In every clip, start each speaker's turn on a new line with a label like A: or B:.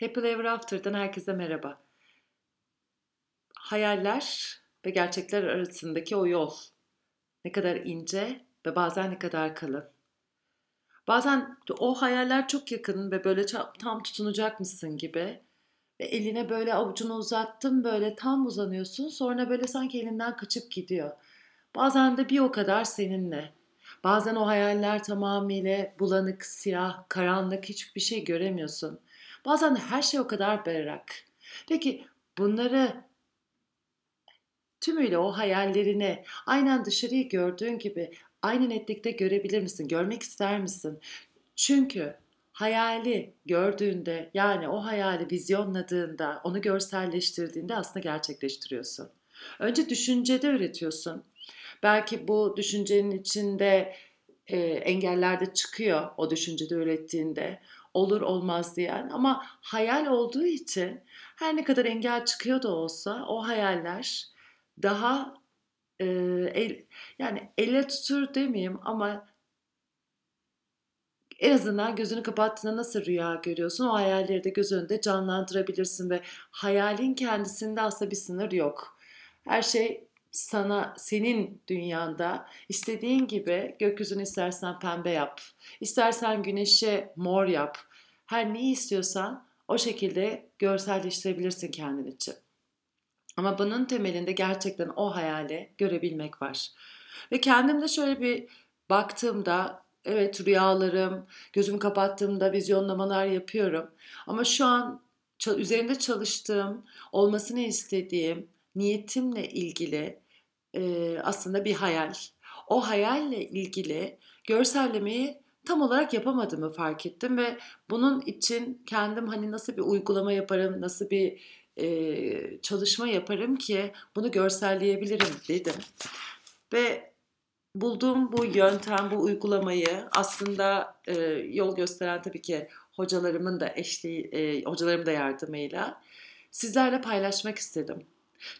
A: Happy Ever After'dan herkese merhaba. Hayaller ve gerçekler arasındaki o yol ne kadar ince ve bazen ne kadar kalın. Bazen o hayaller çok yakın ve böyle tam tutunacakmışsın gibi. Ve eline böyle avucunu uzattın böyle tam uzanıyorsun sonra böyle sanki elinden kaçıp gidiyor. Bazen de bir o kadar seninle. Bazen o hayaller tamamıyla bulanık, siyah, karanlık hiçbir şey göremiyorsun. Bazen de her şey o kadar berrak. Peki bunları tümüyle o hayallerini aynen dışarıyı gördüğün gibi aynı netlikte görebilir misin? Görmek ister misin? Çünkü hayali gördüğünde yani o hayali vizyonladığında, onu görselleştirdiğinde aslında gerçekleştiriyorsun. Önce düşüncede üretiyorsun. Belki bu düşüncenin içinde e, engeller de çıkıyor o düşüncede ürettiğinde olur olmaz diyen ama hayal olduğu için her ne kadar engel çıkıyor da olsa o hayaller daha e, el, yani elle tutur demeyeyim ama en azından gözünü kapattığında nasıl rüya görüyorsun o hayalleri de göz önünde canlandırabilirsin ve hayalin kendisinde aslında bir sınır yok. Her şey sana senin dünyanda istediğin gibi gökyüzünü istersen pembe yap, istersen güneşe mor yap. Her neyi istiyorsan o şekilde görselleştirebilirsin kendin için. Ama bunun temelinde gerçekten o hayali görebilmek var. Ve kendimde şöyle bir baktığımda evet rüyalarım, gözümü kapattığımda vizyonlamalar yapıyorum. Ama şu an üzerinde çalıştığım, olmasını istediğim, niyetimle ilgili e, aslında bir hayal. O hayalle ilgili görsellemeyi tam olarak yapamadığımı fark ettim ve bunun için kendim hani nasıl bir uygulama yaparım, nasıl bir e, çalışma yaparım ki bunu görselleyebilirim dedim. Ve bulduğum bu yöntem, bu uygulamayı aslında e, yol gösteren tabii ki hocalarımın da eşliği, e, hocalarımın da yardımıyla sizlerle paylaşmak istedim.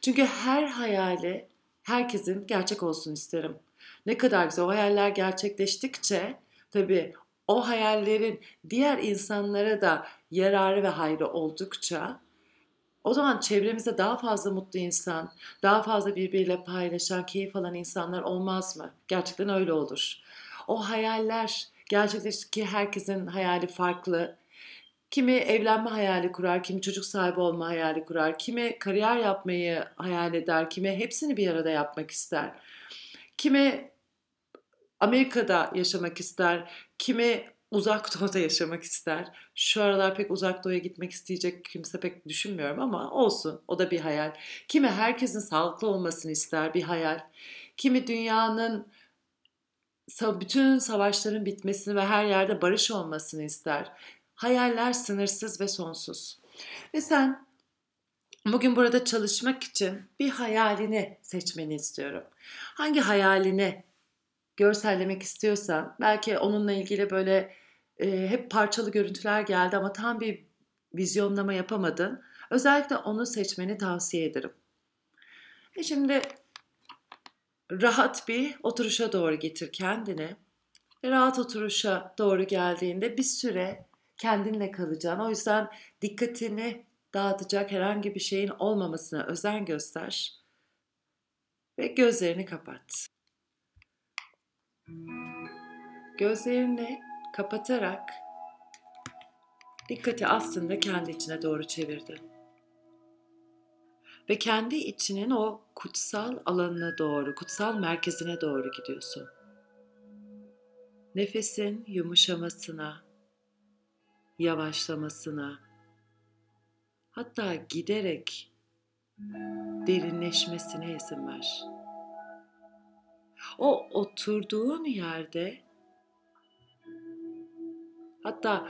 A: Çünkü her hayali herkesin gerçek olsun isterim. Ne kadar güzel o hayaller gerçekleştikçe tabii o hayallerin diğer insanlara da yararı ve hayrı oldukça o zaman çevremizde daha fazla mutlu insan, daha fazla birbiriyle paylaşan, keyif alan insanlar olmaz mı? Gerçekten öyle olur. O hayaller gerçekleşti ki herkesin hayali farklı. Kimi evlenme hayali kurar, kimi çocuk sahibi olma hayali kurar, kimi kariyer yapmayı hayal eder, kimi hepsini bir arada yapmak ister. Kimi Amerika'da yaşamak ister, kimi uzak doğuda yaşamak ister. Şu aralar pek uzak doğuya gitmek isteyecek kimse pek düşünmüyorum ama olsun o da bir hayal. Kimi herkesin sağlıklı olmasını ister bir hayal. Kimi dünyanın bütün savaşların bitmesini ve her yerde barış olmasını ister. Hayaller sınırsız ve sonsuz. Ve sen bugün burada çalışmak için bir hayalini seçmeni istiyorum. Hangi hayalini görsellemek istiyorsan belki onunla ilgili böyle e, hep parçalı görüntüler geldi ama tam bir vizyonlama yapamadın. Özellikle onu seçmeni tavsiye ederim. E şimdi rahat bir oturuşa doğru getir kendini. Rahat oturuşa doğru geldiğinde bir süre kendinle kalacaksın. O yüzden dikkatini dağıtacak herhangi bir şeyin olmamasına özen göster ve gözlerini kapat. Gözlerini kapatarak dikkati aslında kendi içine doğru çevirdi. Ve kendi içinin o kutsal alanına doğru, kutsal merkezine doğru gidiyorsun. Nefesin yumuşamasına, yavaşlamasına, hatta giderek derinleşmesine izin ver. O oturduğun yerde hatta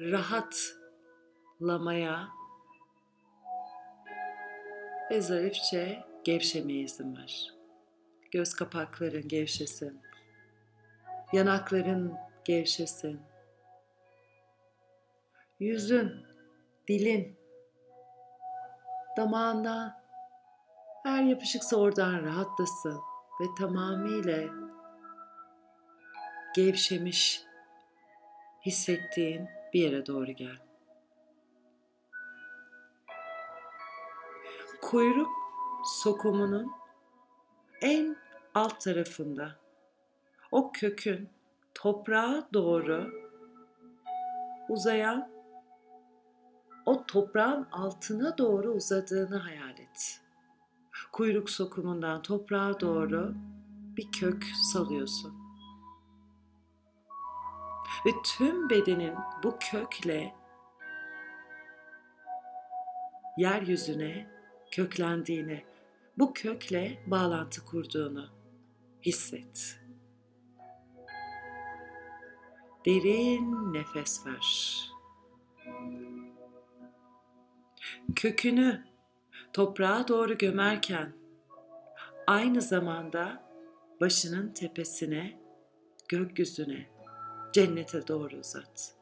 A: rahatlamaya ve zarifçe gevşemeye izin ver. Göz kapakların gevşesin. Yanakların gevşesin yüzün, dilin, damağına her yapışıksa oradan rahatlasın ve tamamıyla gevşemiş hissettiğin bir yere doğru gel. Kuyruk sokumunun en alt tarafında o kökün toprağa doğru uzayan o toprağın altına doğru uzadığını hayal et. Kuyruk sokumundan toprağa doğru bir kök salıyorsun. Ve tüm bedenin bu kökle yeryüzüne köklendiğini, bu kökle bağlantı kurduğunu hisset. Derin nefes ver. Kökünü toprağa doğru gömerken aynı zamanda başının tepesine, gökyüzüne, cennete doğru uzat.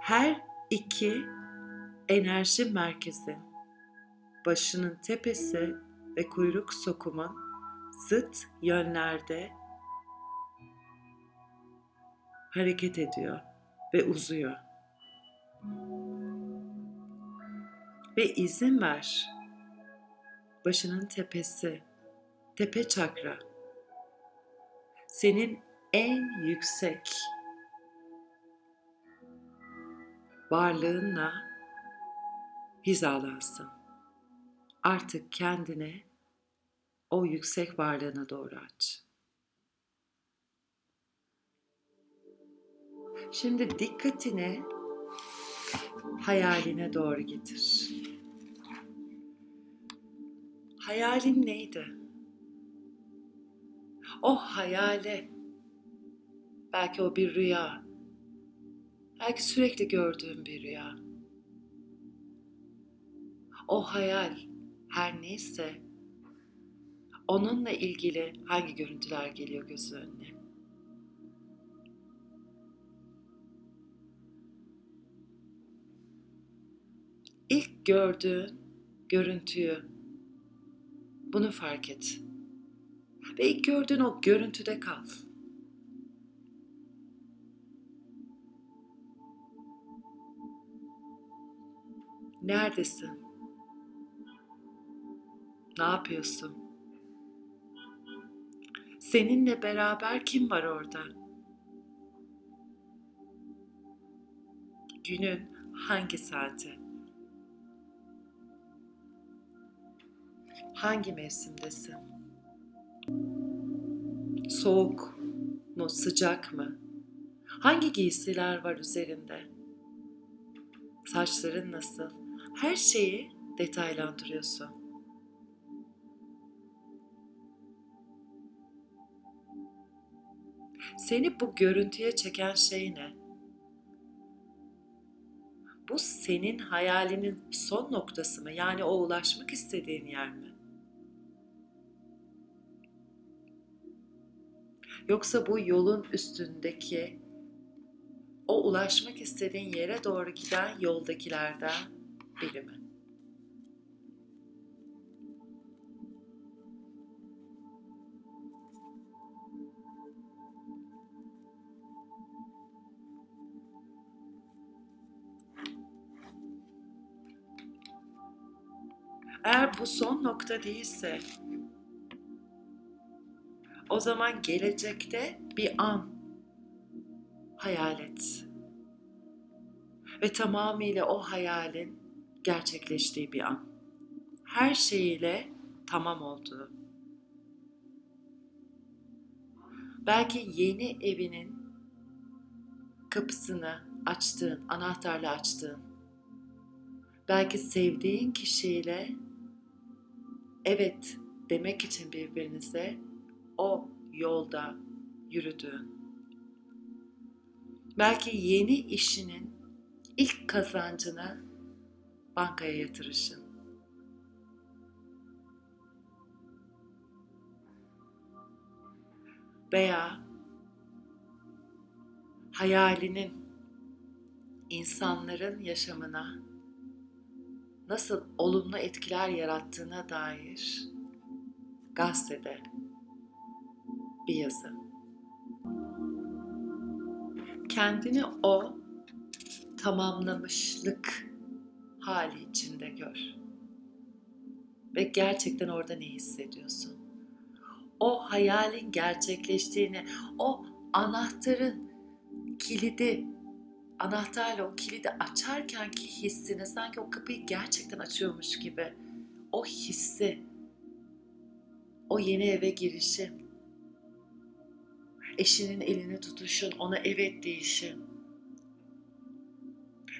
A: Her iki enerji merkezi, başının tepesi ve kuyruk sokumun zıt yönlerde hareket ediyor ve uzuyor. Ve izin ver. Başının tepesi, tepe çakra. Senin en yüksek varlığınla hizalansın. Artık kendine o yüksek varlığına doğru aç. Şimdi dikkatini hayaline doğru getir. Hayalin neydi? O hayale belki o bir rüya. Belki sürekli gördüğün bir rüya. O hayal her neyse onunla ilgili hangi görüntüler geliyor göz önüne? İlk gördüğün görüntüyü bunu fark et. Ve ilk gördüğün o görüntüde kal. Neredesin? Ne yapıyorsun? Seninle beraber kim var orada? Günün hangi saati? Hangi mevsimdesin? Soğuk mu, sıcak mı? Hangi giysiler var üzerinde? Saçların nasıl? Her şeyi detaylandırıyorsun. Seni bu görüntüye çeken şey ne? Bu senin hayalinin son noktası mı? Yani o ulaşmak istediğin yer mi? Yoksa bu yolun üstündeki o ulaşmak istediğin yere doğru giden yoldakilerden biri mi? Eğer bu son nokta değilse o zaman gelecekte bir an hayal et. Ve tamamıyla o hayalin gerçekleştiği bir an. Her şeyiyle tamam olduğu. Belki yeni evinin kapısını açtığın, anahtarla açtığın. Belki sevdiğin kişiyle evet demek için birbirinize o yolda yürüdüğün, belki yeni işinin ilk kazancını bankaya yatırışın. Veya hayalinin insanların yaşamına nasıl olumlu etkiler yarattığına dair gazetede bir yazı. Kendini o tamamlamışlık hali içinde gör. Ve gerçekten orada ne hissediyorsun? O hayalin gerçekleştiğini, o anahtarın kilidi, anahtarla o kilidi açarken ki hissini sanki o kapıyı gerçekten açıyormuş gibi o hissi, o yeni eve girişi, eşinin elini tutuşun, ona evet deyişin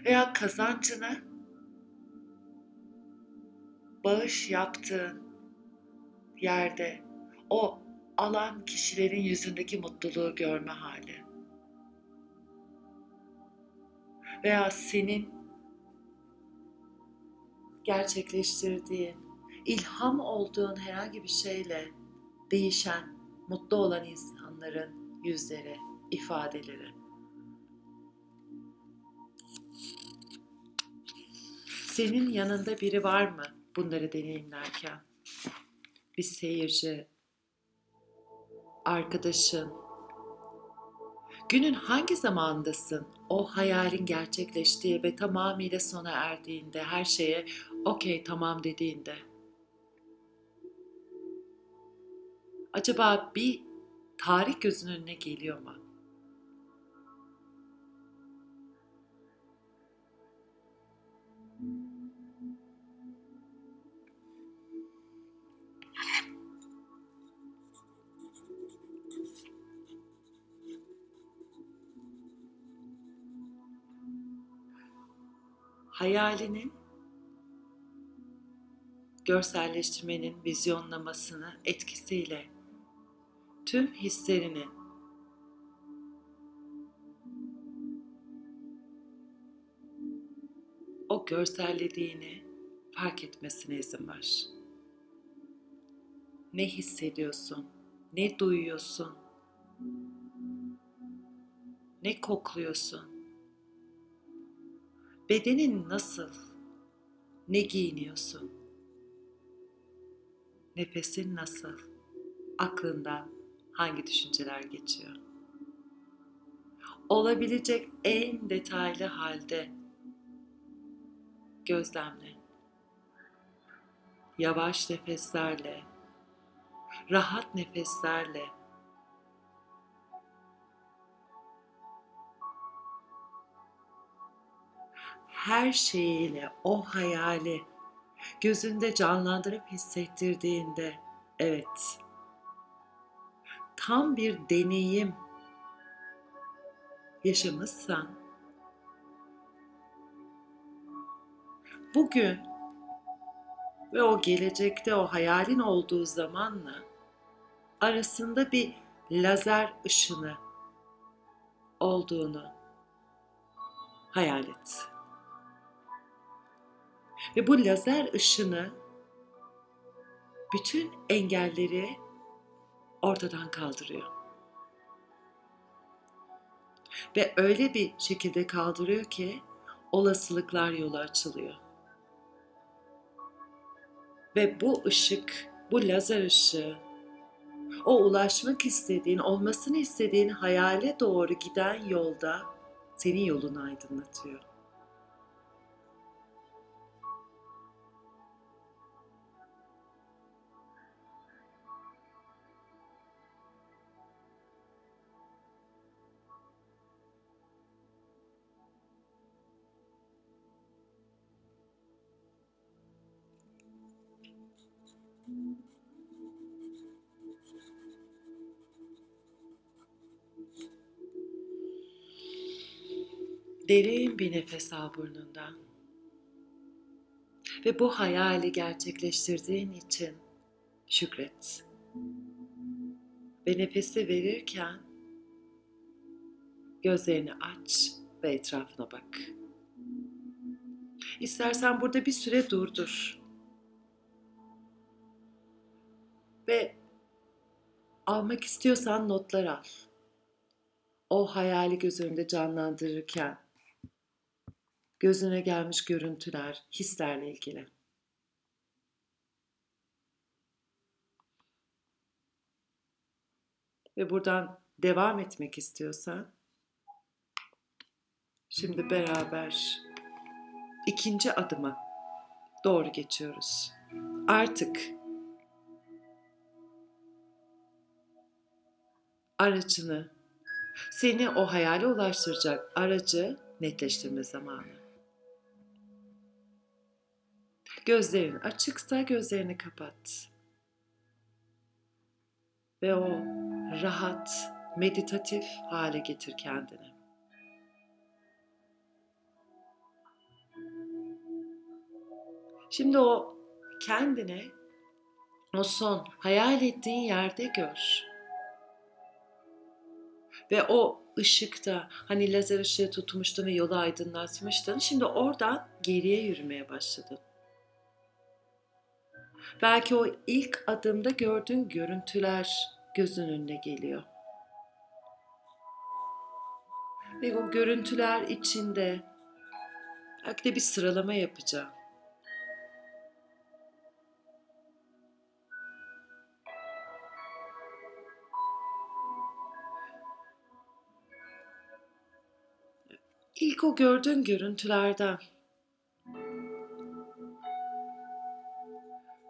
A: veya kazancını bağış yaptığın yerde o alan kişilerin yüzündeki mutluluğu görme hali. Veya senin gerçekleştirdiğin, ilham olduğun herhangi bir şeyle değişen, mutlu olan insanların yüzleri, ifadeleri. Senin yanında biri var mı bunları deneyimlerken? Bir seyirci, arkadaşın, günün hangi zamandasın? O hayalin gerçekleştiği ve tamamıyla sona erdiğinde, her şeye okey tamam dediğinde. Acaba bir tarih gözünün önüne geliyor mu? hayalinin görselleştirmenin vizyonlamasını etkisiyle tüm hislerini o görsellediğini fark etmesine izin ver. Ne hissediyorsun? Ne duyuyorsun? Ne kokluyorsun? Bedenin nasıl? Ne giyiniyorsun? Nefesin nasıl? Aklından hangi düşünceler geçiyor? Olabilecek en detaylı halde gözlemle. Yavaş nefeslerle, rahat nefeslerle her şeyiyle o hayali gözünde canlandırıp hissettirdiğinde evet tam bir deneyim yaşamışsan bugün ve o gelecekte o hayalin olduğu zamanla arasında bir lazer ışını olduğunu hayal et. Ve bu lazer ışını bütün engelleri ortadan kaldırıyor. Ve öyle bir şekilde kaldırıyor ki olasılıklar yolu açılıyor. Ve bu ışık, bu lazer ışığı o ulaşmak istediğin, olmasını istediğin hayale doğru giden yolda senin yolunu aydınlatıyor. Derin bir nefes al burnundan. Ve bu hayali gerçekleştirdiğin için şükret. Ve nefesi verirken gözlerini aç ve etrafına bak. İstersen burada bir süre durdur. Ve almak istiyorsan notlar al. O hayali göz önünde canlandırırken gözüne gelmiş görüntüler, hislerle ilgili. Ve buradan devam etmek istiyorsan şimdi beraber ikinci adıma doğru geçiyoruz. Artık aracını, seni o hayale ulaştıracak aracı netleştirme zamanı. Gözlerin açıksa gözlerini kapat. Ve o rahat, meditatif hale getir kendini. Şimdi o kendini o son hayal ettiğin yerde gör. Ve o ışıkta hani lazer ışığı tutmuştun ve yolu aydınlatmıştın. Şimdi oradan geriye yürümeye başladın. Belki o ilk adımda gördüğün görüntüler gözün önüne geliyor. Ve o görüntüler içinde belki de bir sıralama yapacağım. İlk o gördüğün görüntülerden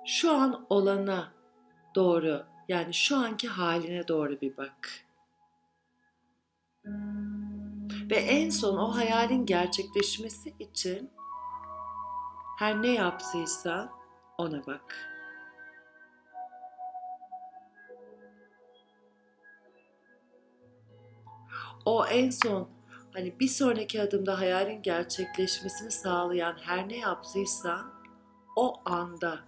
A: şu an olana doğru yani şu anki haline doğru bir bak. Ve en son o hayalin gerçekleşmesi için her ne yaptıysa ona bak. O en son hani bir sonraki adımda hayalin gerçekleşmesini sağlayan her ne yaptıysa o anda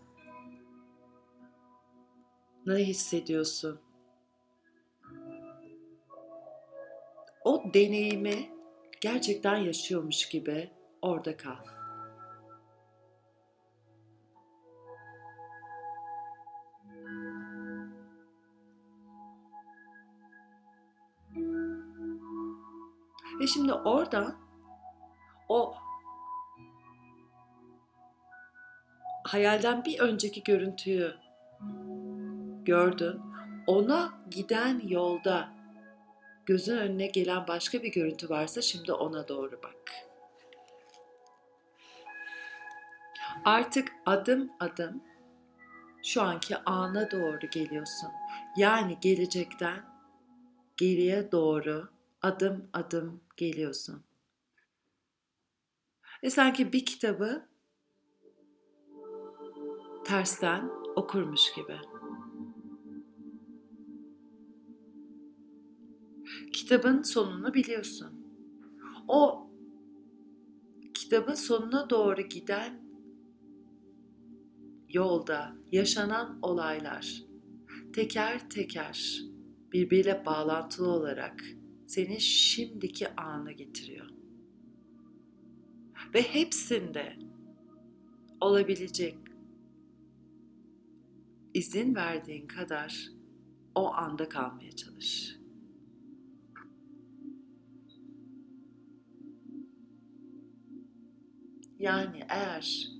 A: ne hissediyorsun? O deneyimi gerçekten yaşıyormuş gibi orada kal. Ve şimdi oradan o hayalden bir önceki görüntüyü gördün. Ona giden yolda gözün önüne gelen başka bir görüntü varsa şimdi ona doğru bak. Artık adım adım şu anki ana doğru geliyorsun. Yani gelecekten geriye doğru adım adım geliyorsun. Ve sanki bir kitabı tersten okurmuş gibi. Kitabın sonunu biliyorsun. O kitabın sonuna doğru giden yolda yaşanan olaylar teker teker birbiriyle bağlantılı olarak seni şimdiki ana getiriyor. Ve hepsinde olabilecek izin verdiğin kadar o anda kalmaya çalış. Yani eğer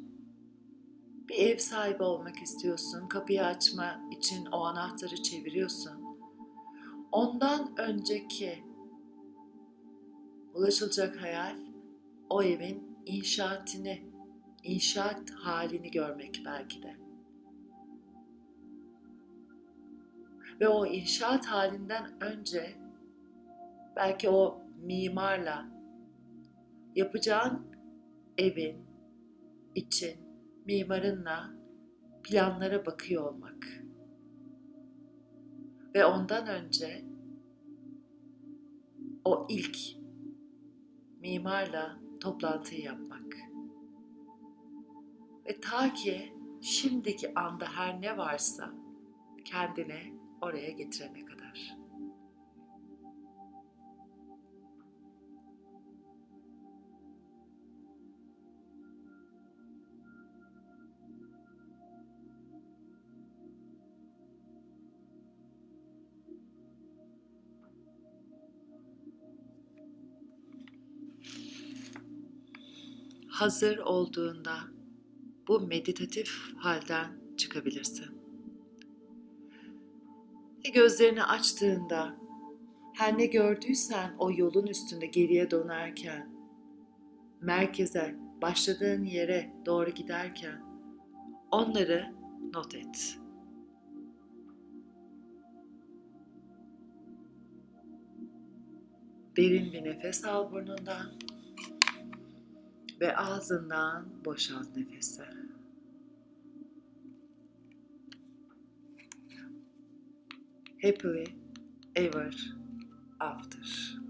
A: bir ev sahibi olmak istiyorsun, kapıyı açma için o anahtarı çeviriyorsun. Ondan önceki ulaşılacak hayal o evin inşaatını, inşaat halini görmek belki de. Ve o inşaat halinden önce belki o mimarla yapacağın evin için mimarınla planlara bakıyor olmak. Ve ondan önce o ilk mimarla toplantıyı yapmak. Ve ta ki şimdiki anda her ne varsa kendine oraya getirene kadar. Hazır olduğunda bu meditatif halden çıkabilirsin. Ve gözlerini açtığında her ne gördüysen o yolun üstünde geriye dönerken merkeze başladığın yere doğru giderken onları not et. Derin bir nefes al burnundan ve ağzından boşalt nefesi. Happily ever after.